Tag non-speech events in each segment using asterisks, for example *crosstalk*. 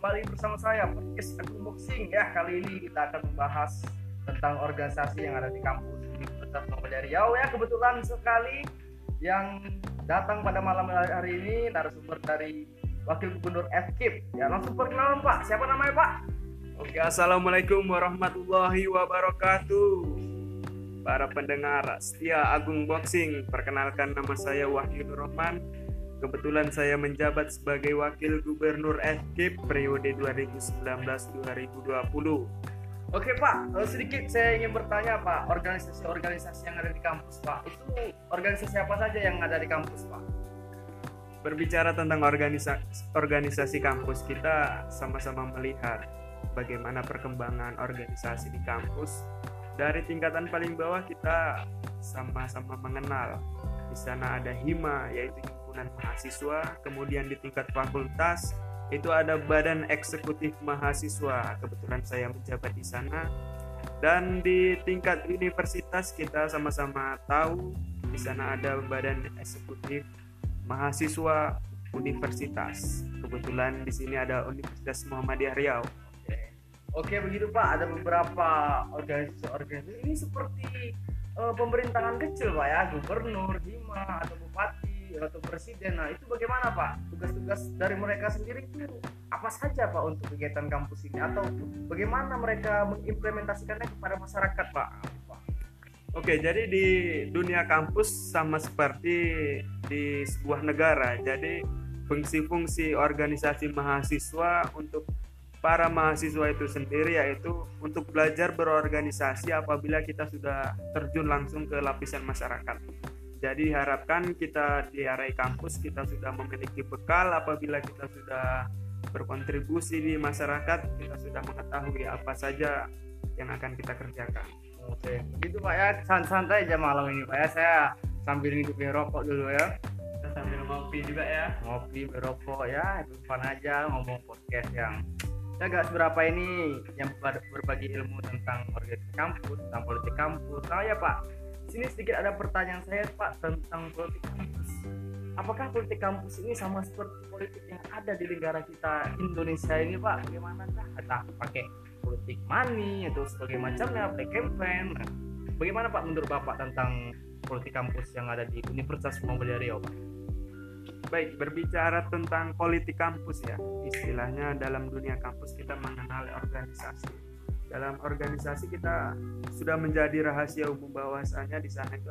kembali bersama saya podcast Unboxing. Ya kali ini kita akan membahas tentang organisasi yang ada di kampus Universitas Muhammadiyah Riau. Ya kebetulan sekali yang datang pada malam hari ini narasumber dari Wakil Gubernur FKIP ya langsung perkenalan Pak. Siapa namanya Pak? Oke Assalamualaikum warahmatullahi wabarakatuh. Para pendengar setia Agung Boxing Perkenalkan nama saya Wahyu Nur Rahman Kebetulan saya menjabat sebagai Wakil Gubernur FKIP periode 2019-2020. Oke Pak, eh, sedikit saya ingin bertanya Pak, organisasi-organisasi yang ada di kampus Pak, itu organisasi apa saja yang ada di kampus Pak? Berbicara tentang organisasi, organisasi kampus, kita sama-sama melihat bagaimana perkembangan organisasi di kampus. Dari tingkatan paling bawah kita sama-sama mengenal. Di sana ada HIMA, yaitu himpunan mahasiswa, kemudian di tingkat fakultas itu ada badan eksekutif mahasiswa. Kebetulan saya menjabat di sana. Dan di tingkat universitas kita sama-sama tahu di sana ada badan eksekutif mahasiswa universitas. Kebetulan di sini ada Universitas Muhammadiyah Riau. Oke, begitu Pak. Ada beberapa organisasi-organisasi ini seperti uh, pemerintahan kecil Pak ya, gubernur, hima atau bupati atau presiden. Nah, itu bagaimana Pak? Tugas-tugas dari mereka sendiri itu apa saja Pak untuk kegiatan kampus ini atau bagaimana mereka mengimplementasikannya kepada masyarakat Pak? Oke, jadi di dunia kampus sama seperti di sebuah negara. Jadi fungsi-fungsi organisasi mahasiswa untuk para mahasiswa itu sendiri yaitu untuk belajar berorganisasi apabila kita sudah terjun langsung ke lapisan masyarakat. Jadi harapkan kita di area kampus kita sudah memiliki bekal apabila kita sudah berkontribusi di masyarakat, kita sudah mengetahui apa saja yang akan kita kerjakan. Oke, gitu Pak ya, santai aja malam ini Pak ya. Saya sambil ngidupin rokok dulu ya. Kita sambil ngopi juga ya. Ngopi, berokok ya, depan aja ngomong podcast yang ya gak seberapa ini yang berbagi ilmu tentang organisasi kampus, tentang politik kampus. Nah ya Pak, sini sedikit ada pertanyaan saya Pak tentang politik kampus. Apakah politik kampus ini sama seperti politik yang ada di negara kita Indonesia ini Pak? Bagaimana kah? Entah pakai politik money atau sebagai macamnya, play campaign. Nah, bagaimana Pak menurut Bapak tentang politik kampus yang ada di Universitas Muhammadiyah Riau Pak? Baik, berbicara tentang politik kampus ya, istilahnya dalam dunia kampus kita mengenal organisasi dalam organisasi kita sudah menjadi rahasia umum bahwasanya di sana itu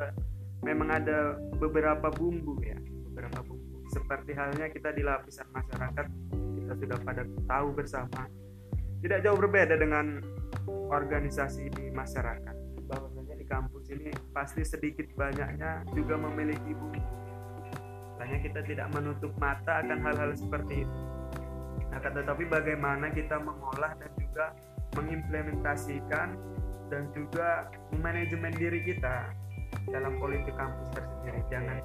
memang ada beberapa bumbu ya beberapa bumbu. Seperti halnya kita di lapisan masyarakat kita sudah pada tahu bersama. Tidak jauh berbeda dengan organisasi di masyarakat. Bahwasanya di kampus ini pasti sedikit banyaknya juga memiliki bumbu. Hanya kita tidak menutup mata akan hal-hal seperti itu. Nah tetapi bagaimana kita mengolah dan juga mengimplementasikan dan juga manajemen diri kita dalam politik kampus tersendiri. Jangan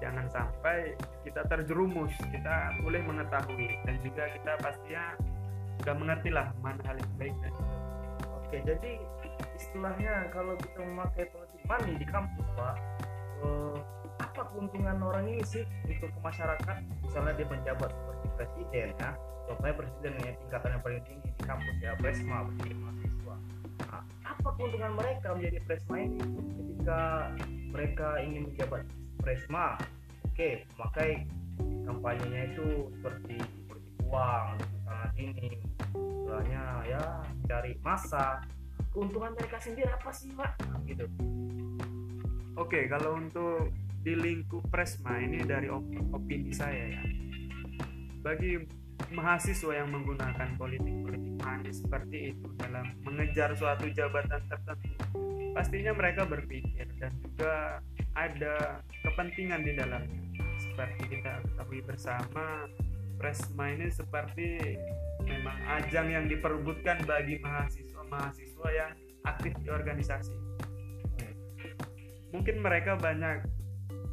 jangan sampai kita terjerumus kita boleh mengetahui dan juga kita pastinya sudah mengerti lah mana hal yang baik dan oke jadi istilahnya kalau kita memakai politik money di kampus pak eh, apa keuntungan orang ini sih untuk masyarakat? Misalnya dia menjabat presiden ya. Contohnya presiden yang tingkatan yang paling tinggi di kampus ya presma menjadi mahasiswa. Nah, apa keuntungan mereka menjadi presma ini ketika mereka ingin menjabat presma oke memakai kampanyenya itu seperti politik uang sangat ini istilahnya ya cari masa keuntungan mereka sendiri apa sih pak? Gitu. Oke kalau untuk di lingkup presma ini dari op opini saya ya bagi mahasiswa yang menggunakan politik-politik manis seperti itu dalam mengejar suatu jabatan tertentu pastinya mereka berpikir dan juga ada kepentingan di dalamnya. Seperti kita ketahui bersama Presma ini seperti memang ajang yang diperbutkan bagi mahasiswa-mahasiswa yang aktif di organisasi. Mungkin mereka banyak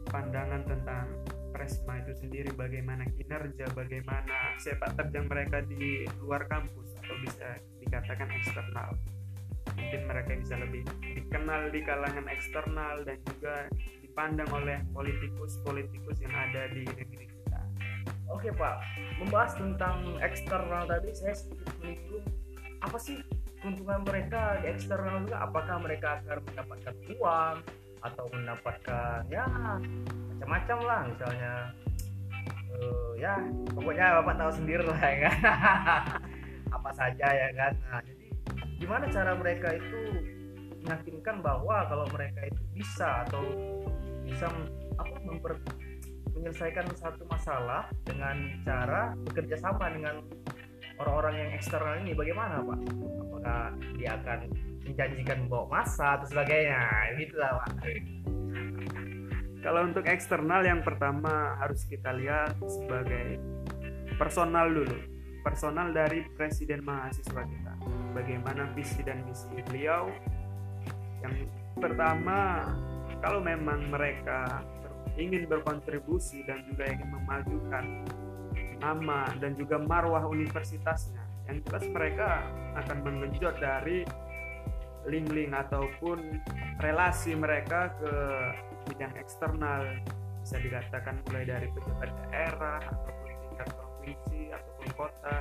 pandangan tentang Presma itu sendiri bagaimana kinerja, bagaimana sepak terjang mereka di luar kampus atau bisa dikatakan eksternal. Mungkin mereka bisa lebih dikenal di kalangan eksternal dan juga dipandang oleh politikus-politikus yang ada di negeri kita. oke pak membahas tentang eksternal tadi saya sedikit menyinggung apa sih keuntungan mereka di eksternal juga apakah mereka akan mendapatkan uang atau mendapatkan ya macam-macam lah misalnya. Uh, ya pokoknya bapak tahu sendiri lah ya kan? *laughs* Apa saja ya kan? Nah jadi gimana cara mereka itu meyakinkan bahwa kalau mereka itu bisa atau bisa apa memper, menyelesaikan satu masalah dengan cara bekerja sama dengan orang-orang yang eksternal ini bagaimana pak apakah dia akan menjanjikan bawa masa atau sebagainya. Lah pak. Kalau untuk eksternal yang pertama harus kita lihat sebagai personal dulu. Personal dari presiden mahasiswa kita. Bagaimana visi dan misi beliau. Yang pertama kalau memang mereka ingin berkontribusi dan juga ingin memajukan nama dan juga marwah universitasnya yang jelas mereka akan menggenjot dari link-link ataupun relasi mereka ke bidang eksternal. Bisa dikatakan mulai dari pejabat daerah ataupun tingkat provinsi ataupun kota.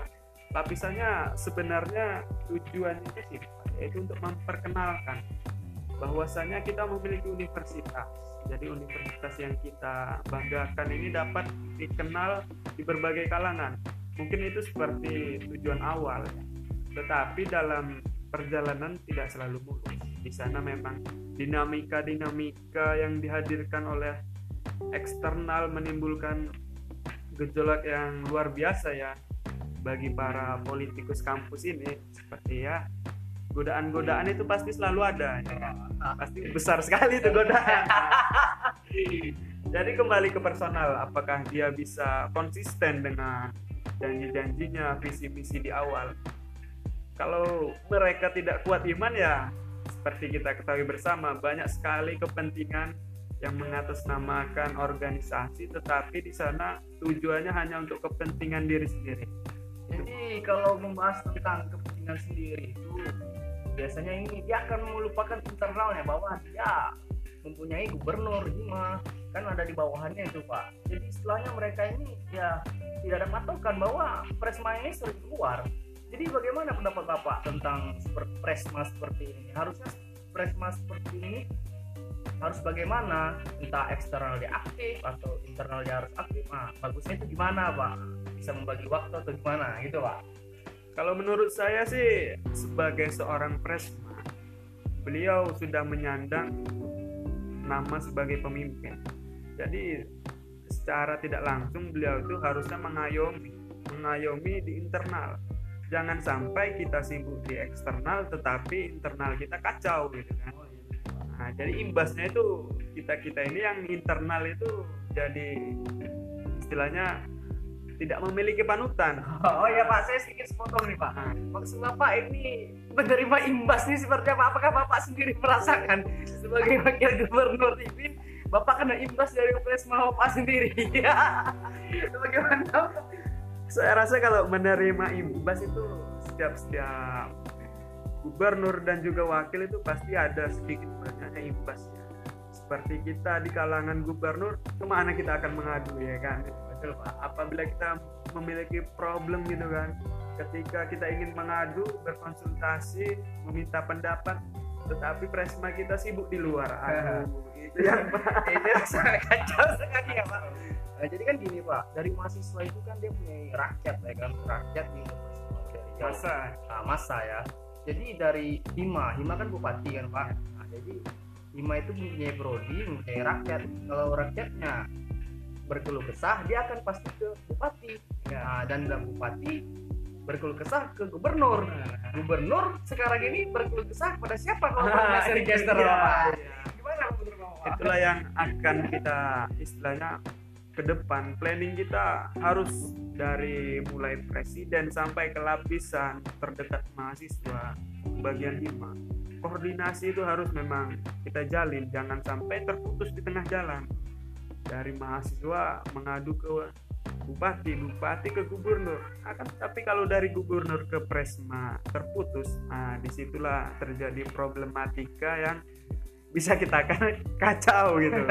Lapisannya sebenarnya tujuannya sih yaitu untuk memperkenalkan bahwasanya kita memiliki universitas. Jadi universitas yang kita banggakan ini dapat dikenal di berbagai kalangan mungkin itu seperti tujuan awal ya. tetapi dalam perjalanan tidak selalu mulus di sana memang dinamika-dinamika yang dihadirkan oleh eksternal menimbulkan gejolak yang luar biasa ya bagi para politikus kampus ini seperti ya godaan-godaan itu pasti selalu ada ya. pasti besar sekali itu godaan *laughs* jadi kembali ke personal apakah dia bisa konsisten dengan janji-janjinya visi-misi di awal. Kalau mereka tidak kuat iman ya seperti kita ketahui bersama banyak sekali kepentingan yang mengatasnamakan organisasi tetapi di sana tujuannya hanya untuk kepentingan diri sendiri. Jadi kalau membahas tentang kepentingan sendiri itu biasanya ini dia akan melupakan internalnya bahwa dia mempunyai gubernur Hima kan ada di bawahannya itu pak. Jadi setelahnya mereka ini ya tidak ada patokan bahwa presma ini sering keluar. Jadi bagaimana pendapat bapak tentang presma seperti ini? Harusnya presma seperti ini harus bagaimana? Entah eksternal dia aktif atau internal dia harus aktif. Nah bagusnya itu gimana pak? Bisa membagi waktu atau gimana? Gitu pak. Kalau menurut saya sih sebagai seorang presma beliau sudah menyandang nama sebagai pemimpin. Jadi secara tidak langsung beliau itu harusnya mengayomi mengayomi di internal. Jangan sampai kita sibuk di eksternal tetapi internal kita kacau gitu kan. Nah jadi imbasnya itu kita kita ini yang internal itu jadi istilahnya tidak memiliki panutan. *laughs* Oh ya pak saya sedikit sepotong nih pak. Nah. maksud bapak ini menerima imbas ini seperti apa? Apakah bapak sendiri merasakan sebagai wakil gubernur ini? Bapak kena imbas dari presma bapak sendiri. *laughs* Ya. Bagaimana? Saya rasa kalau menerima imbas itu setiap setiap gubernur dan juga wakil itu pasti ada sedikit banyaknya imbasnya. Seperti kita di kalangan gubernur ke mana kita akan mengadu ya kan? Apabila kita memiliki problem gitu kan ketika kita ingin mengadu berkonsultasi meminta pendapat tetapi presma kita sibuk di luar. *laughs* Aduh itu yang *laughs* ini kacau sekali ya pak. Nah, jadi kan gini pak dari mahasiswa itu kan dia punya rakyat ya kan? Rakyat di masa? Nah, masa ya. Jadi dari Hima Hima kan bupati kan pak. Nah, jadi Hima itu mempunyai prodi mempunyai rakyat. Kalau rakyatnya berkeluh kesah dia akan pasti ke bupati. Ya. nah, dan bupati berkeluh kesah ke gubernur. Nah. gubernur sekarang ini berkeluh kesah pada siapa kalau ah, masih register ya, ya. gimana itulah yang akan kita istilahnya ke depan. Planning kita harus dari mulai presiden sampai ke lapisan terdekat mahasiswa bagian lima. Koordinasi itu harus memang kita jalin. Jangan sampai terputus di tengah jalan. Dari mahasiswa mengadu ke bupati bupati ke gubernur. Akan tapi kalau dari gubernur ke presma terputus nah di situlah terjadi problematika yang bisa kita *laughs* kan kacau gitu.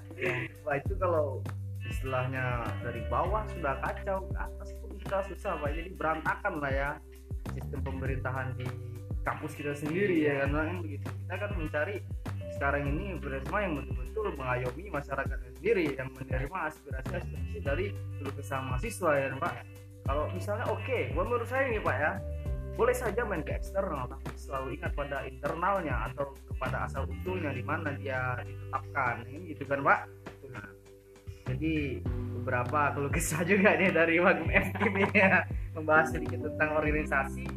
*laughs* Wah itu kalau istilahnya dari bawah sudah kacau ke atas pun sudah susah pak. Jadi berantakan lah ya sistem pemerintahan di kampus kita sendiri ya kan begitu kita kan mencari sekarang ini Beresma yang betul-betul mengayomi masyarakat sendiri yang menerima aspirasi-aspirasi dari seluruh kesama mahasiswa ya Pak. Kalau misalnya oke okay, menurut saya nih Pak ya boleh saja main ke eksternal tapi selalu ingat pada internalnya atau kepada asal usulnya di mana dia ditetapkan ini gitu kan Pak? Jadi beberapa kalau kesah juga nih dari Wagum FKIP ya membahas sedikit tentang organisasi.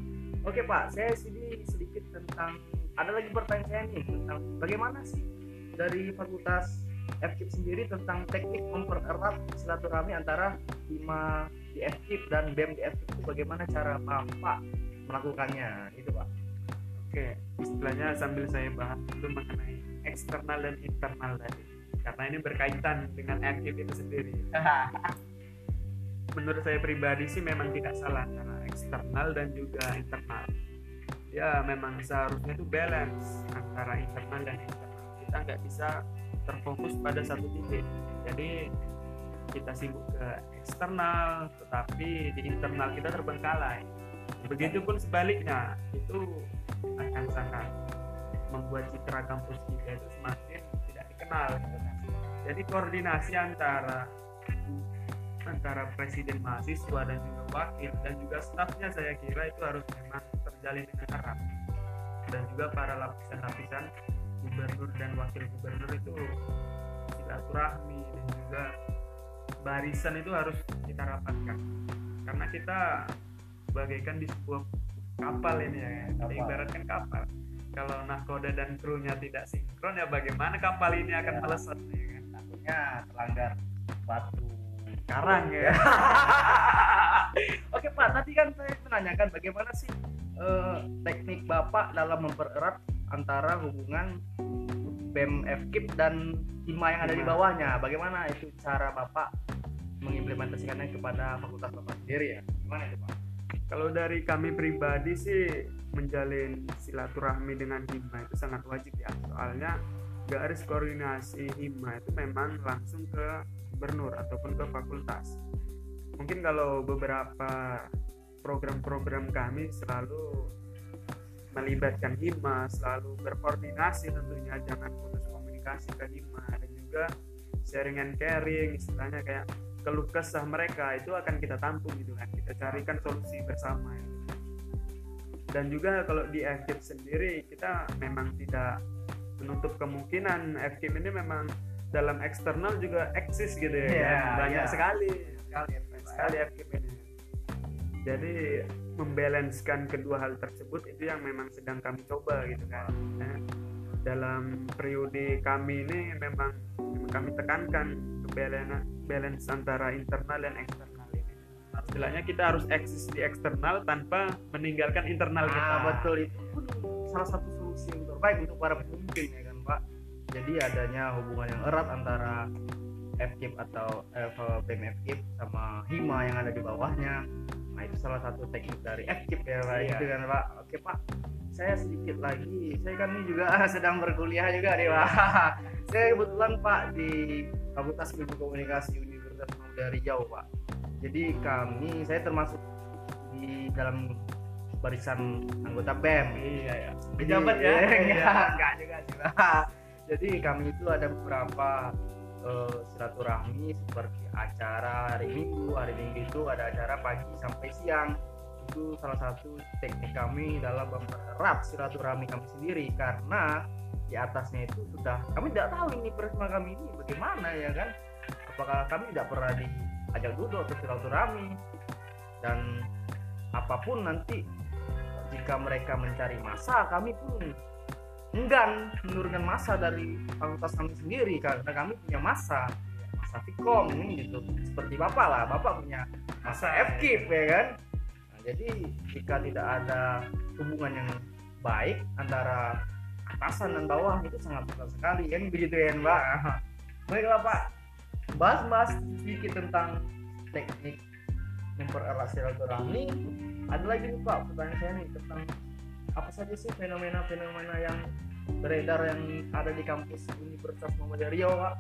Oke Pak saya sini sedikit tentang ada lagi pertanyaan nih tentang bagaimana sih dari fakultas FKIP sendiri tentang teknik mempererat silaturahmi antara lima di FKIP dan BEM di FKIP itu bagaimana cara Bapak melakukannya? Itu Pak. Oke istilahnya sambil saya bahas dulu mengenai eksternal dan internal tadi. Karena ini berkaitan dengan FKIP itu sendiri. *laughs* Menurut saya pribadi sih memang tidak salah karena eksternal dan juga internal. Ya memang seharusnya itu balance antara internal dan internal kita nggak bisa terfokus pada satu titik. Jadi kita sibuk ke eksternal tetapi di internal kita terbengkalai. Begitupun sebaliknya itu akan sangat membuat citra kampus kita itu semakin tidak dikenal gitu kan. jadi koordinasi antara antara presiden mahasiswa dan juga wakil dan juga stafnya saya kira itu harus memang terjalin dengan erat. Dan juga para lapisan-lapisan gubernur dan wakil gubernur itu silaturahmi dan juga barisan itu harus kita rapatkan karena kita bagaikan di sebuah kapal ini ya kapal. ibaratkan kapal kalau nahkoda dan krunya tidak sinkron ya bagaimana kapal ini akan ya. melesat ya kan takutnya terlanggar batu karang ya. *laughs* Oke Pak, tadi kan saya menanyakan bagaimana sih uh, teknik Bapak dalam mempererat antara hubungan BEM FKIP dan IMA yang ada di bawahnya. Bagaimana itu cara Bapak mengimplementasikannya kepada fakultas Bapak sendiri ya? Gimana itu Pak? Kalau dari kami pribadi sih menjalin silaturahmi dengan HIMA itu sangat wajib ya. Soalnya garis koordinasi HIMA itu memang langsung ke gubernur ataupun ke fakultas mungkin kalau beberapa program-program kami selalu melibatkan hima selalu berkoordinasi tentunya jangan putus komunikasi ke hima dan juga sharing and caring istilahnya kayak keluh kesah mereka itu akan kita tampung gitu kan kita carikan solusi bersama gitu. dan juga kalau di FKIP sendiri kita memang tidak menutup kemungkinan FKIP ini memang dalam eksternal juga eksis gitu ya yeah, kan? banyak yeah. sekali sekali sekali FKIP ini jadi membalanskan kedua hal tersebut itu yang memang sedang kami coba gitu kan. Nah, dalam periode kami ini memang, kami tekankan balance, balance antara internal dan eksternal ini. Istilahnya kita harus eksis di eksternal tanpa meninggalkan internal kita. Ah, betul. Itu salah satu solusi yang terbaik untuk para pemimpin ya kan pak. Jadi adanya hubungan yang erat antara FKIP atau eh, BEM FKIP sama HIMA yang ada di bawahnya. Nah itu salah satu teknik dari FKIP ya Pak. Iya. gitu kan Pak? Oke Pak. Saya sedikit lagi. Saya kan ini juga *laughs* sedang berkuliah juga nih Pak. *laughs* Saya kebetulan Pak di Fakultas Ilmu Komunikasi Universitas Muda Riau Pak. Jadi kami saya termasuk di dalam barisan anggota BEM iya ya pejabat ya? *laughs* enggak enggak juga sih Pak. Jadi kami itu ada beberapa uh, silaturahmi seperti acara hari minggu hari minggu itu ada acara pagi sampai siang. Itu salah satu teknik kami dalam mempererat silaturahmi kami sendiri karena di atasnya itu sudah kami tidak tahu ini peristiwa kami ini bagaimana ya kan? Apakah kami tidak pernah diajak duduk atau silaturahmi? Dan apa pun nanti jika mereka mencari masa kami pun enggan menurunkan masa dari fakultas kami sendiri karena kami punya masa masa Vkom gitu. Seperti bapak lah bapak punya masa FKIP ya kan? Nah, jadi jika tidak ada hubungan yang baik antara atasan dan bawah itu sangat besar sekali kan? Begitu ya mbak? *laughs* Baiklah pak. Bahas-bahas sedikit tentang teknik mempererat silaturahmi. Ada lagi nih pak pertanyaan saya nih tentang apa saja sih fenomena-fenomena yang beredar yang ada di kampus Universitas Muhammadiyah Riau Pak?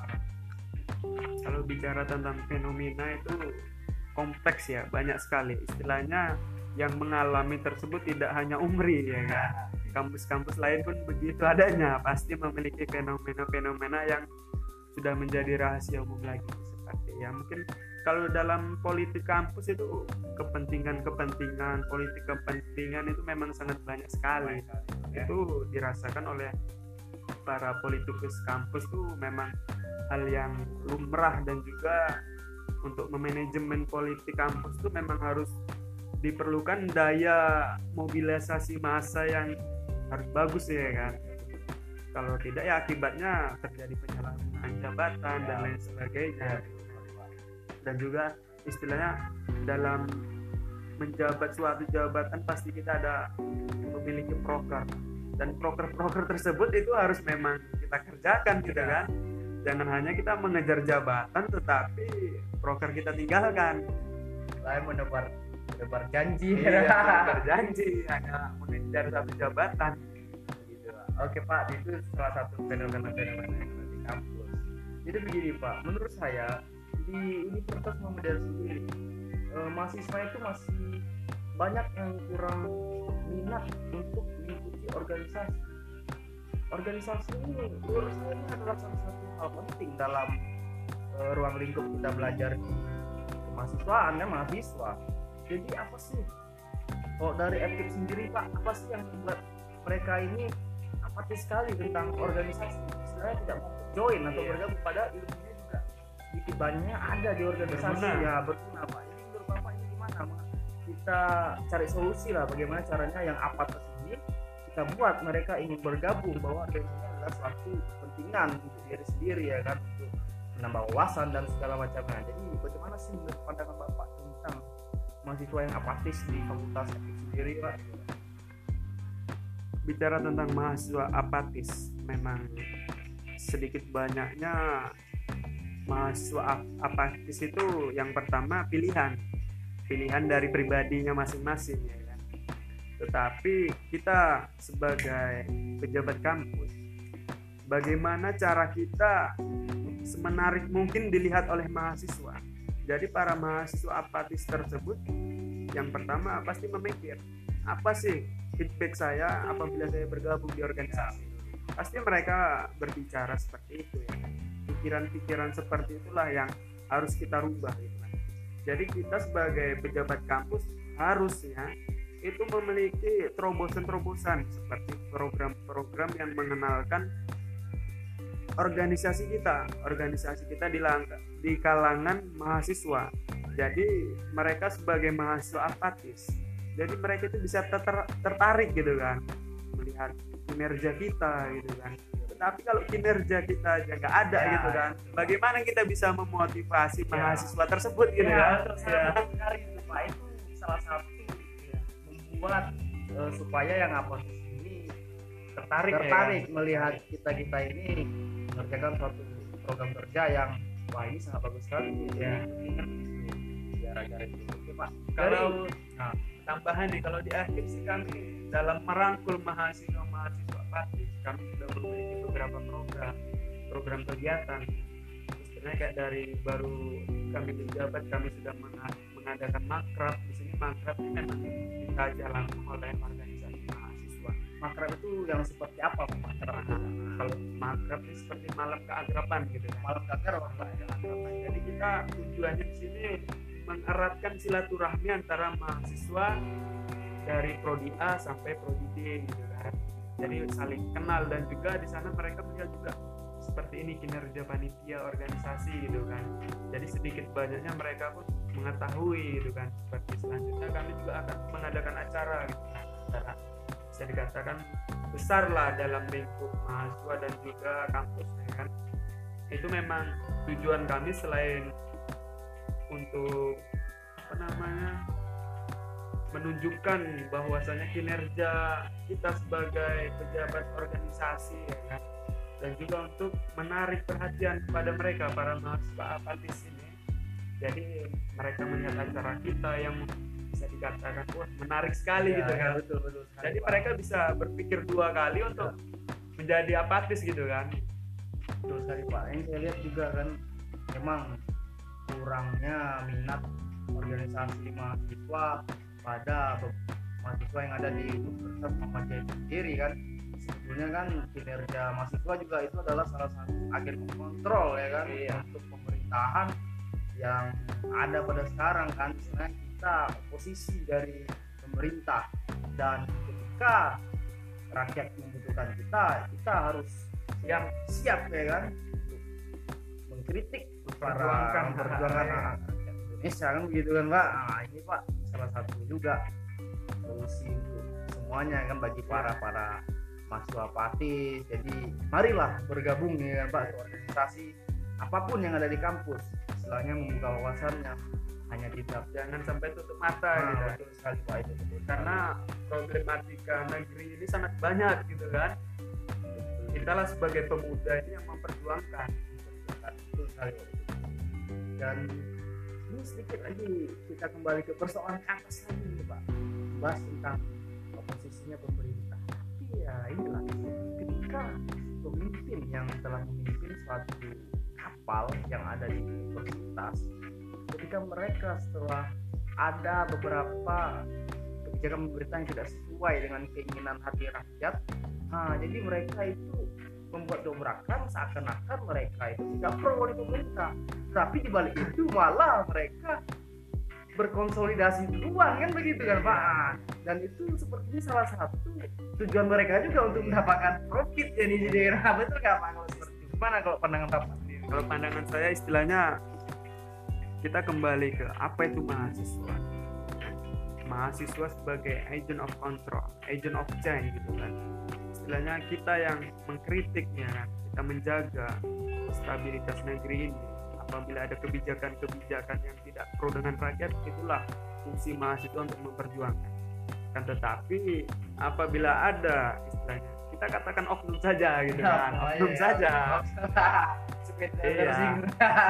kalau bicara tentang fenomena itu kompleks ya banyak sekali istilahnya yang mengalami tersebut tidak hanya Umri ya kan kampus-kampus lain pun begitu adanya pasti memiliki fenomena-fenomena yang sudah menjadi rahasia umum lagi seperti ya mungkin kalau dalam politik kampus itu kepentingan-kepentingan politik kepentingan itu memang sangat banyak sekali. Itu dirasakan oleh para politikus kampus tuh memang hal yang lumrah dan juga untuk memanajemen politik kampus itu memang harus diperlukan daya mobilisasi massa yang harus bagus ya kan? Kalau tidak ya akibatnya terjadi penyalahgunaan jabatan dan lain sebagainya dan juga istilahnya dalam menjabat suatu jabatan pasti kita ada memiliki proker. Dan proker-proker tersebut itu harus memang kita kerjakan gitu kan? Jangan hanya kita mengejar jabatan tetapi proker kita tinggalkan. Lain menebar menebar janji. Iya, *laughs* menebar janji hanya mengejar satu jabatan. Gitu. Oke pak itu salah satu fenomena-fenomena yang ada di kampus. Jadi begini pak menurut saya di Universitas Muhammadiyah sendiri. Eh, mahasiswa itu masih banyak yang kurang minat untuk mengikuti organisasi. Organisasi ini menurut saya adalah salah satu hal penting dalam uh, ruang lingkup kita belajar di kemahasiswaan ya mahasiswa. Jadi apa sih? Kalau dari FKIP sendiri pak apa sih yang membuat mereka ini apatis sekali tentang organisasi? Sebenarnya tidak mau join atau yeah. bergabung pada juga sedikit banyaknya ada di organisasi. Berguna. ya berguna pak. Ini menurut bapak ini gimana? Kita cari solusi lah bagaimana caranya yang apa tersebut kita buat mereka ingin bergabung bahwa organisasi adalah suatu kepentingan untuk diri sendiri ya kan? Untuk menambah wawasan dan segala macamnya. Jadi bagaimana sih menurut pandangan bapak tentang mahasiswa yang apatis di fakultas sendiri pak? Bicara tentang mahasiswa apatis memang sedikit banyaknya mahasiswa apatis itu yang pertama pilihan. Pilihan dari pribadinya masing-masing ya kan? Tetapi kita sebagai pejabat kampus bagaimana cara kita semenarik mungkin dilihat oleh mahasiswa? Jadi para mahasiswa apatis tersebut yang pertama pasti memikir apa sih feedback saya apabila saya bergabung di organisasi? Pasti mereka berbicara seperti itu ya pikiran-pikiran seperti itulah yang harus kita rubah. Jadi kita sebagai pejabat kampus harusnya itu memiliki terobosan-terobosan seperti program-program yang mengenalkan organisasi kita organisasi kita di, di kalangan mahasiswa. Jadi mereka sebagai mahasiswa apatis jadi mereka itu bisa ter tertarik gitu kan melihat kinerja kita gitu kan tapi kalau kinerja kita aja nggak ada ya, gitu kan. bagaimana kita bisa memotivasi ya. mahasiswa tersebut gitu ya, kan? ya. sekali itu pak itu salah satu ya, membuat uh, supaya yang apa ini tertarik tertarik. ya, melihat kita kita ini mengerjakan suatu program kerja yang wah ini sangat bagus sekali. Ya. gara-gara itu oke pak. Kalau nah, tambahan nih kalau di akhir sih kami dalam merangkul mahasiswa mahasiswa praktis kami sudah memiliki beberapa program program kegiatan. Sebenarnya kayak dari baru kami menjabat kami sudah mengadakan makrab. Di sini makrab ini memang dikaji langsung oleh organisasi mahasiswa. Makrab itu yang seperti apa makrab kalau makrab ini seperti malam keagrapan gitu kan? Malam keagrapan jadi kita tujuannya di sini mengeratkan silaturahmi antara mahasiswa dari prodi A sampai prodi D gitu kan jadi saling kenal dan juga di sana mereka melihat juga seperti ini kinerja panitia organisasi gitu kan. Jadi sedikit banyaknya mereka pun mengetahui gitu kan. Seperti selanjutnya kami juga akan mengadakan acara gitu. Kan acara bisa dikatakan besar lah dalam lingkup mahasiswa dan juga kampus ya kan. Itu memang tujuan kami selain untuk apa namanya menunjukkan bahwasanya kinerja kita sebagai pejabat organisasi ya kan? Dan juga untuk menarik perhatian pada mereka para mahasiswa apatis ini jadi mereka melihat acara kita yang bisa dikatakan wah menarik sekali ya, gitu kan? betul, betul sekali, jadi Pak. mereka bisa berpikir dua kali untuk menjadi apatis gitu kan? Betul sekali Pak. Yang saya lihat juga kan memang kurangnya minat organisasi mahasiswa pada mahasiswa yang ada di Universitas Muhammadiyah itu sendiri kan. Sebetulnya kan kinerja mahasiswa juga itu adalah salah satu agen kontrol ya kan Iya. untuk pemerintahan yang ada pada sekarang kan. Misalnya kita oposisi dari pemerintah. Dan ketika rakyat membutuhkan kita kita harus siap siap ya kan untuk mengkritik para hak rakyat. Indonesia kan begitu kan pak? Nah, ini pak salah satu juga solusi untuk semuanya kan bagi para para mahasiswa apatis jadi marilah bergabung ya kan pak ke organisasi apa pun yang ada di kampus. Istilahnya membuka wawasannya hanya tidak jangan sampai tutup mata nah, gitu. betul sekali pak itu. Betul karena problematika negeri ini sangat banyak gitu kan. Kitalah sebagai pemuda ini yang memperjuangkan. Betul sekali. Dan ini sedikit lagi kita kembali ke persoalan atas lagi nih pak. Bahas tentang oposisinya pemerintah. Tapi ya inilah ketika pemimpin yang telah memimpin suatu kapal yang ada di universitas ketika mereka setelah ada beberapa kebijakan pemerintah yang tidak sesuai dengan keinginan hati rakyat nah jadi mereka itu membuat dobrakan seakan-akan mereka itu tidak pro oleh pemerintah. Tapi di balik itu malah mereka berkonsolidasi duluan kan begitu kan Pak? Ah, dan itu sepertinya salah satu tujuan mereka juga untuk mendapatkan profit ya di daerah. *laughs* Betul nggak Pak? Kalau seperti itu gimana kalau pandangan sendiri? Kalau pandangan saya istilahnya kita kembali ke apa itu mahasiswa. Mahasiswa sebagai agent of control agent of change gitu kan istilahnya kita yang mengkritiknya kita menjaga stabilitas negeri ini. Apabila ada kebijakan-kebijakan yang tidak pro dengan rakyat itulah fungsi mahasiswa untuk memperjuangkan. Kan tetapi apabila ada istilahnya kita katakan oknum saja gitu kan Oh, oknum iya. saja. *laughs* Iya.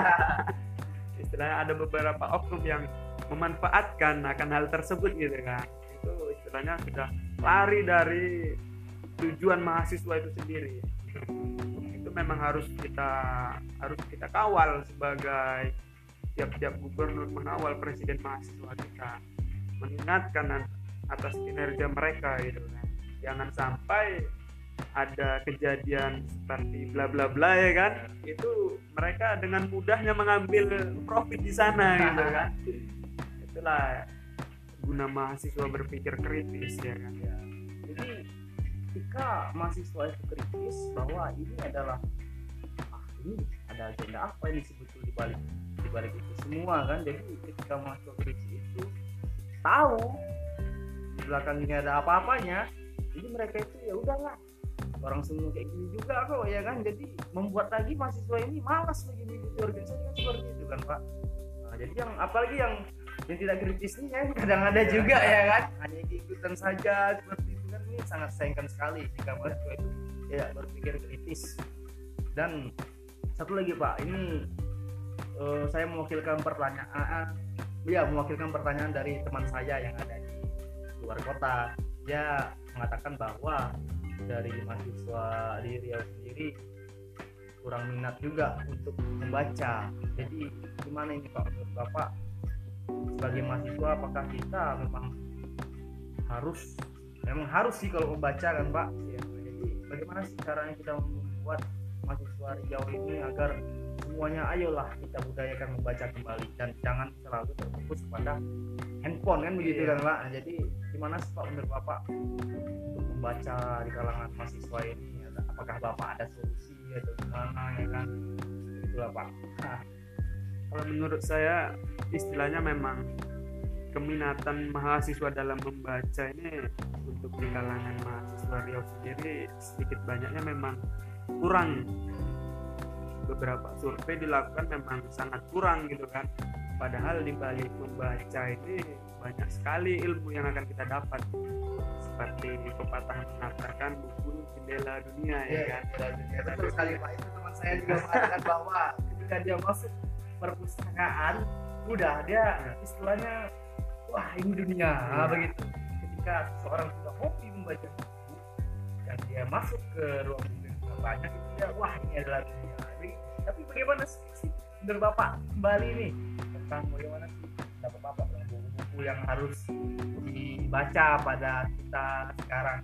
*laughs* istilahnya ada beberapa oknum yang memanfaatkan akan hal tersebut gitu kan. Itu istilahnya sudah lari dari tujuan mahasiswa itu sendiri. Itu memang harus kita harus kita kawal sebagai tiap-tiap gubernur mengawal presiden mahasiswa kita. Mengingatkan atas kinerja mereka gitu kan. Jangan sampai ada kejadian seperti bla bla bla ya kan? Itu mereka dengan mudahnya mengambil profit di sana gitu kan. *laughs* Itulah guna mahasiswa berpikir kritis ya kan? Ya. Ketika mahasiswa itu kritis bahwa ini adalah ah ini ada agenda apa ini sebetulnya di balik di balik itu semua kan. Jadi ketika mahasiswa kritis itu tahu di belakang ini ada apa-apanya, jadi mereka itu ya udahlah orang semua kayak gini juga kok ya kan jadi membuat lagi mahasiswa ini malas lagi mengikuti organisasi kan seperti itu kan pak nah, jadi yang apalagi yang yang tidak kritis ini ya kadang ada Iya. juga ya kan hanya ikutan saja seperti ini sangat sayangkan sekali jika mahasiswa itu tidak berpikir kritis. Dan satu lagi pak ini eh, saya mewakilkan pertanyaan ya mewakilkan pertanyaan dari teman saya yang ada di luar kota. Dia mengatakan bahwa dari mahasiswa di Riau sendiri kurang minat juga untuk membaca. Jadi gimana ini pak menurut bapak? Sebagai mahasiswa apakah kita memang harus memang harus sih kalau membaca kan pak. Ya, jadi bagaimana sih caranya kita membuat mahasiswa Riau ini agar semuanya ayolah kita budayakan membaca kembali. Dan jangan selalu terfokus pada handphone kan begitu Iya. kan pak? Nah, jadi gimana sih pak menurut bapak untuk membaca di kalangan mahasiswa ini? Apakah bapak ada solusi atau gimana ya kan? Itulah pak. Nah, kalau menurut saya istilahnya memang keminatan mahasiswa dalam membaca ini untuk di kalangan mahasiswa Riau sendiri sedikit banyaknya memang kurang. Beberapa survei dilakukan memang sangat kurang gitu kan. Padahal di balik membaca ini banyak sekali ilmu yang akan kita dapat. Seperti pepatah mengatakan buku jendela dunia ya Iya, kan? Iya, betul sekali Pak. Itu teman saya juga mengatakan bahwa ketika dia masuk perpustakaan, udah dia istilahnya wah ini dunia nah, begitu. Ketika seseorang sudah hobi membaca buku dan dia masuk ke ruang buku yang banyak itu dia wah ini adalah dunia. Tapi bagaimana sih menurut bapak kembali nih tentang bagaimana sih dapat bapak dengan buku-buku yang harus dibaca pada kita sekarang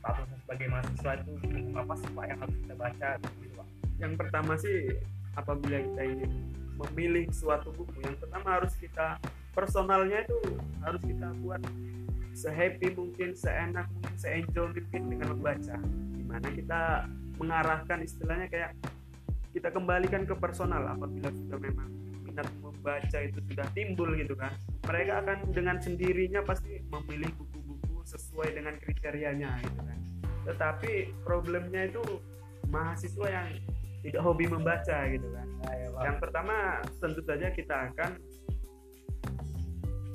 status sebagai mahasiswa itu apa sih pak yang harus kita baca gitu pak yang pertama sih apabila kita ingin memilih suatu buku yang pertama harus kita personalnya itu harus kita buat sehappy mungkin seenak mungkin seenjoy mungkin dengan membaca. Di mana kita mengarahkan istilahnya kayak kita kembalikan ke personal apabila sudah memang minat membaca itu sudah timbul gitu kan. Mereka akan dengan sendirinya pasti memilih buku-buku sesuai dengan kriterianya gitu kan. Tetapi problemnya itu mahasiswa yang tidak hobi membaca gitu kan. Nah, ya, yang pertama tentu saja kita akan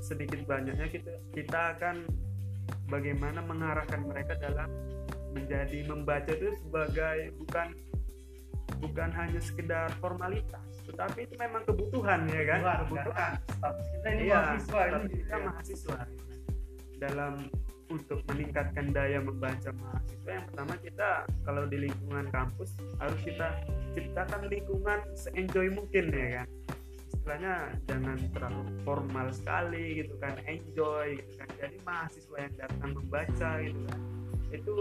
sedikit banyaknya kita kita akan bagaimana mengarahkan mereka dalam menjadi membaca itu sebagai bukan bukan hanya sekedar formalitas tetapi itu memang kebutuhan ya kan? Kebutuhan, kebutuhan. status kita ini iya, mahasiswa ini. kita ya. mahasiswa. Dalam untuk meningkatkan daya membaca mahasiswa yang pertama kita kalau di lingkungan kampus harus kita ciptakan lingkungan se-enjoy mungkin ya kan istilahnya jangan terlalu formal sekali gitu kan enjoy gitu kan. Jadi mahasiswa yang datang membaca gitu kan itu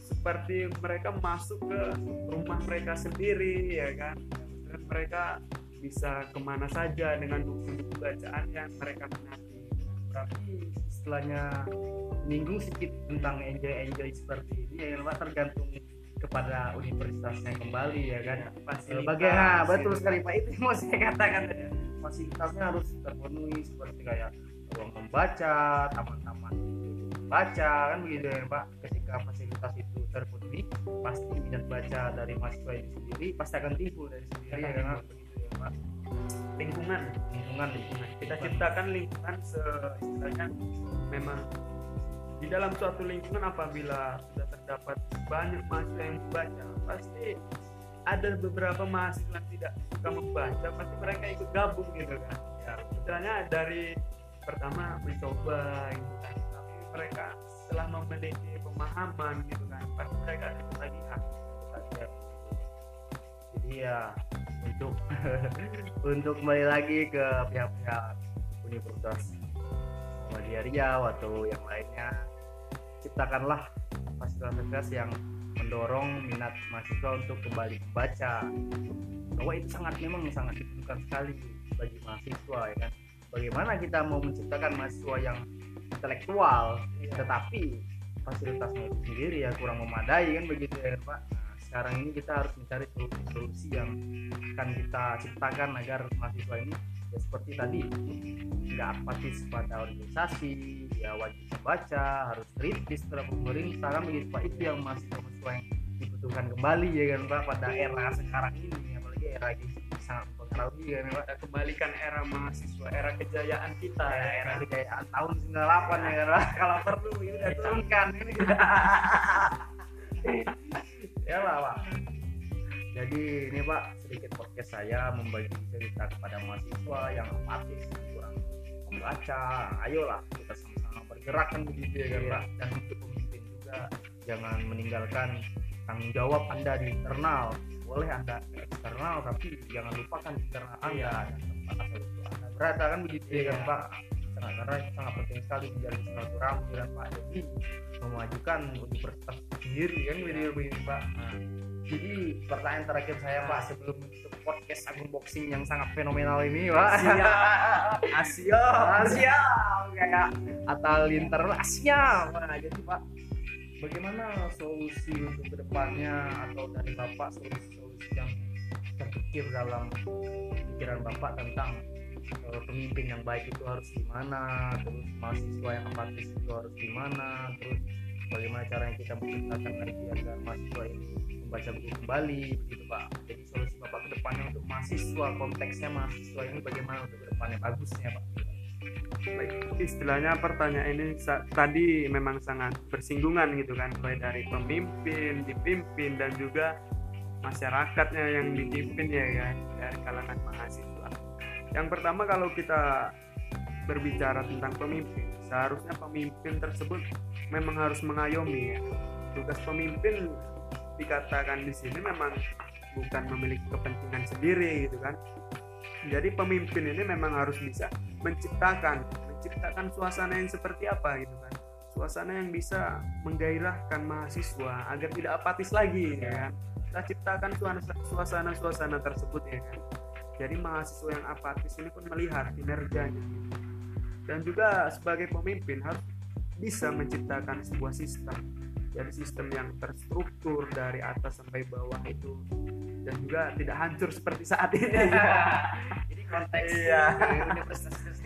seperti mereka masuk ke rumah mereka sendiri ya kan. Dan mereka bisa ke mana saja dengan buku-buku bacaan yang mereka minati. Tapi istilahnya menyinggung sedikit tentang enjoy enjoy seperti ini ya tergantung kepada universitasnya kembali ya kan? Fasilitas, bagaimana betul ya. sekali Pak. Itu mau saya katakan tadi. fasilitasnya harus terpenuhi seperti kayak ruang membaca taman-taman baca kan begitu ya Pak? Ketika fasilitas itu terpenuhi pasti minat baca dari mahasiswa itu sendiri pasti akan timbul dari sendiri ya kan? Begitu ya Pak. Lingkungan. Lingkungan lingkungan. Kita ciptakan lingkungan se istilahnya memang di dalam suatu lingkungan apabila sudah terdapat banyak mahasiswa yang membaca. Pasti ada beberapa mahasiswa yang tidak suka membaca pasti mereka ikut gabung gitu kan. Ya istilahnya dari pertama mencoba gitu kan tapi mereka setelah memiliki pemahaman gitu kan pasti mereka ikut lagi ah ikut lagi ya. jadi ya untuk *laughs* untuk kembali lagi ke pihak-pihak Universitas Muhammadiyah Riau atau yang lainnya ciptakanlah fasilitas yang mendorong minat mahasiswa untuk kembali membaca. Bahwa itu sangat memang sangat dibutuhkan sekali bagi mahasiswa ya kan? Bagaimana kita mau menciptakan mahasiswa yang intelektual tetapi fasilitasnya itu sendiri ya kurang memadai kan begitu ya Pak? Nah, sekarang ini kita harus mencari solusi-solusi yang akan kita ciptakan agar mahasiswa ini ya seperti tadi nggak apatis pada organisasi ya wajib membaca harus kritis terhadap pemerintah. Kan begitu Pak itu yang mahasiswa-mahasiswa yang dibutuhkan kembali ya kan Pak pada era sekarang ini apalagi era ini sangat mempengaruhi ya kan Pak kembalikan era mahasiswa era kejayaan kita ya, ya era kejayaan tahun 98 ya kan Pak. *laughs* Kalau perlu ini udah turunkan ini. *laughs* *laughs* Ya lah Pak jadi ini Pak sedikit podcast saya membagi cerita kepada mahasiswa yang apatis kurang membaca. Ayolah kita sama-sama bergerak kan begitu ya kan Iya. Dan untuk pemimpin juga. Jangan meninggalkan tanggung jawab anda di internal. Boleh anda eksternal tapi jangan lupakan internal anda. Iya. dan tempat asal usul anda berada kan begitu ya kan Iya. Pak? Sangat karena itu sangat penting sekali menjalin silaturahmi kan Pak. Jadi memajukan universitas sendiri kan begitu begitu Pak? Nah, jadi pertanyaan terakhir saya Pak sebelum podcast unboxing yang sangat fenomenal ini Pak. Asia. Asia. Kayak Atal Linter Asia. Nah, jadi Pak? Bagaimana solusi untuk ke depannya atau dari Bapak solusi-solusi yang terpikir dalam pikiran Bapak tentang eh, pemimpin yang baik itu harus gimana terus mahasiswa yang apatis itu harus gimana terus bagaimana caranya kita menciptakan lagi agar mahasiswa ini membaca buku kembali begitu Pak. Jadi solusi Bapak ke depannya untuk mahasiswa konteksnya mahasiswa ini bagaimana untuk ke depannya bagusnya Pak. Baik, istilahnya pertanyaan ini tadi memang sangat bersinggungan gitu kan mulai dari pemimpin dipimpin dan juga masyarakatnya yang dipimpin ya kan dari kalangan mahasiswa. Yang pertama kalau kita berbicara tentang pemimpin seharusnya pemimpin tersebut memang harus mengayomi. Ya tugas pemimpin dikatakan di sini memang bukan memiliki kepentingan sendiri gitu kan. Jadi pemimpin ini memang harus bisa menciptakan menciptakan suasana yang seperti apa gitu kan. Suasana yang bisa menggairahkan mahasiswa agar tidak apatis lagi ya kan. Kita ciptakan suasana-suasana tersebut ya kan. Jadi mahasiswa yang apatis ini pun melihat kinerjanya dan juga sebagai pemimpin harus bisa menciptakan sebuah sistem. Jadi sistem yang terstruktur dari atas sampai bawah itu. Dan juga tidak hancur seperti saat ini. *laughs* Ini konteks iya.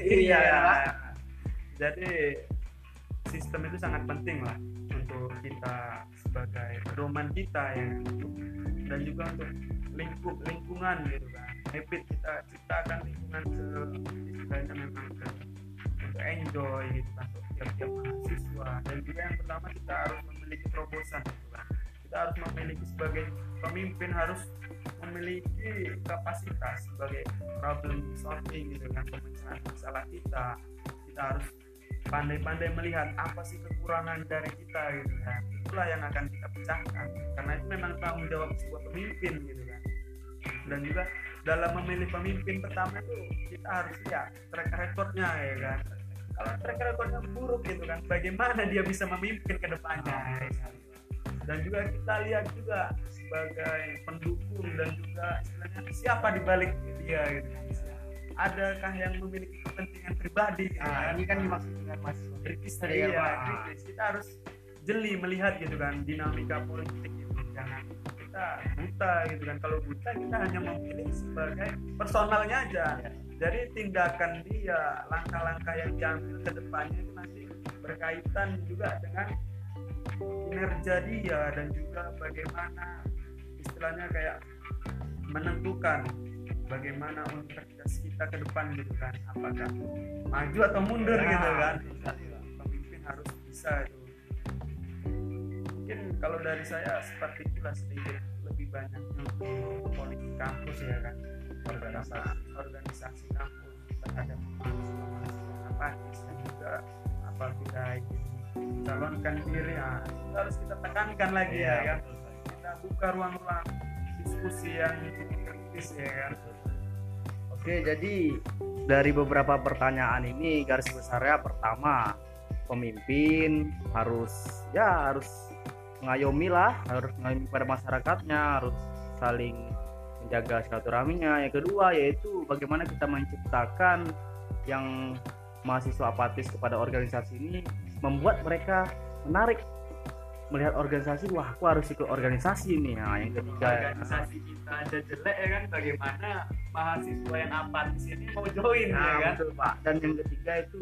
iya. Jadi sistem itu sangat penting lah untuk kita sebagai pedoman kita ya. Dan juga untuk lingkup lingkungan gitu kan. Habit kita ciptakan lingkungan se untuk enjoy gitu kan tiap-tiap mahasiswa. Dan juga yang pertama kita harus memiliki terobosan. Gitu kan kita harus memiliki sebagai pemimpin harus memiliki kapasitas sebagai problem solving gitu kan pemecahan masalah kita. Kita harus pandai-pandai melihat apa sih kekurangan dari kita gitu kan. Itulah yang akan kita pecahkan karena itu memang tanggung jawab sebuah pemimpin gitu kan. Dan juga dalam memilih pemimpin pertama itu kita harus lihat track recordnya ya kan kalau track recordnya buruk gitu kan bagaimana dia bisa memimpin ke depannya dan juga kita lihat juga sebagai pendukung dan juga istilahnya siapa di balik dia gitu kan adakah yang memiliki kepentingan pribadi gitu nah, kan? ini kan dimaksud dengan mahasiswa kritis tadi ya kritis. kita harus jeli melihat gitu kan dinamika politik itu jangan kita buta gitu kan. Kalau buta kita hanya memilih sebagai personalnya aja. Iya. jadi tindakan dia langkah-langkah yang diambil ke depannya itu nanti berkaitan juga dengan kinerja dia dan juga bagaimana istilahnya kayak menentukan bagaimana universitas kita ke depan gitu kan. Apakah maju atau mundur Ya, gitu kan. Pak. pemimpin harus bisa itu kalau dari saya seperti itulah sedikit lebih banyak untuk politik kampus ya kan. Organisasi organisasi kampus terhadap apatis dan juga apabila ingin mencalonkan diri ya itu harus kita tekankan lagi ya kan. betul sekali. kita buka ruang-ruang diskusi yang kritis ya kan. Oke, jadi dari beberapa pertanyaan ini garis besarnya pertama pemimpin harus ya harus mengayomi lah, harus mengayomi pada masyarakatnya, harus saling menjaga silaturahminya. Yang kedua yaitu bagaimana kita menciptakan yang mahasiswa apatis kepada organisasi ini membuat mereka menarik melihat organisasi wah aku harus ikut organisasi nih nah yang ketiga organisasi kita aja jelek ya kan bagaimana mahasiswa yang apatis ini mau join Nah, ya kan betul Pak. Dan yang ketiga itu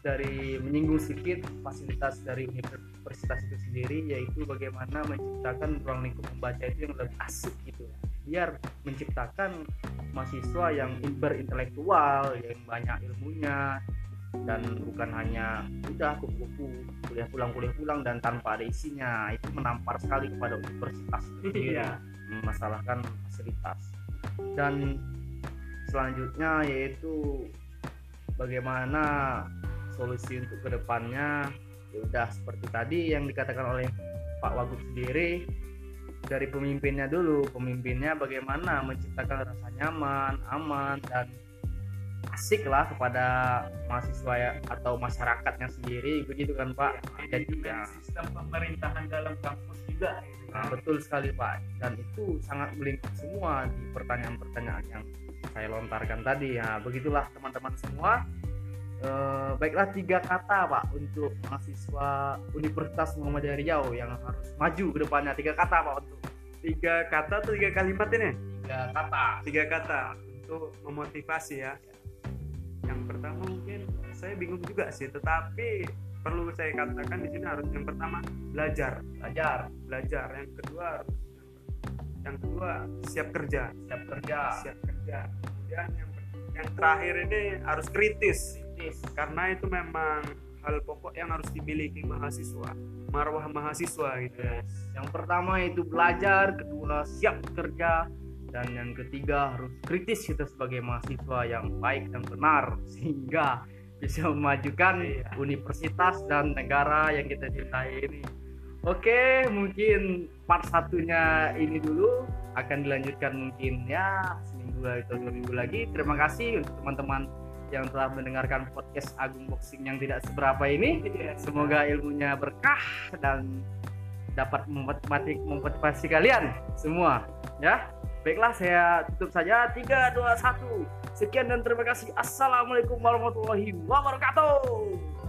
dari menyinggung sedikit fasilitas dari universitas itu sendiri yaitu bagaimana menciptakan ruang lingkup membaca itu yang lebih asik gitu. Biar menciptakan mahasiswa yang berintelektual yang banyak ilmunya dan bukan hanya udah kupu-kupu kuliah pulang kuliah pulang dan tanpa ada isinya. Itu menampar sekali kepada universitas itu *laughs* sendiri Iya. memasalahkan fasilitas. Dan selanjutnya yaitu bagaimana solusi untuk ke depannya ya udah seperti tadi yang dikatakan oleh Pak Wagub sendiri dari pemimpinnya dulu pemimpinnya bagaimana menciptakan rasa nyaman aman dan asik lah kepada mahasiswa ya, atau masyarakatnya sendiri. Begitu kan Pak? Dan juga sistem pemerintahan dalam kampus juga. Nah, betul sekali Pak. Dan itu sangat melingkup semua di pertanyaan-pertanyaan yang saya lontarkan tadi. Ya begitulah teman-teman semua Eh, baiklah tiga kata Pak untuk mahasiswa Universitas Muhammadiyah Riau yang harus maju ke depannya. Tiga kata Pak untuk tiga kata atau tiga kalimat ini? Tiga kata. Tiga kata untuk memotivasi ya. Yang pertama mungkin saya bingung juga sih tetapi perlu saya katakan di sini harus yang pertama belajar. Belajar. Belajar. Yang kedua harus yang kedua siap kerja. Siap kerja. Siap kerja. Kemudian yang yang terakhir ini harus kritis kritis karena itu memang hal pokok yang harus dimiliki mahasiswa marwah mahasiswa gitu. Ya yang pertama itu belajar kedua siap kerja dan yang ketiga harus kritis kita sebagai mahasiswa yang baik dan benar sehingga bisa memajukan Iya. universitas dan negara yang kita cintai ini. Oke, mungkin part satunya ini dulu. Akan dilanjutkan mungkin ya seminggu atau dua minggu lagi. Terima kasih untuk teman-teman yang telah mendengarkan podcast Agung Boxing yang tidak seberapa ini. Semoga ilmunya berkah dan dapat memotivasi, memotivasi kalian semua ya. Baiklah saya tutup saja 3 2 1. Sekian dan terima kasih. Assalamualaikum warahmatullahi wabarakatuh.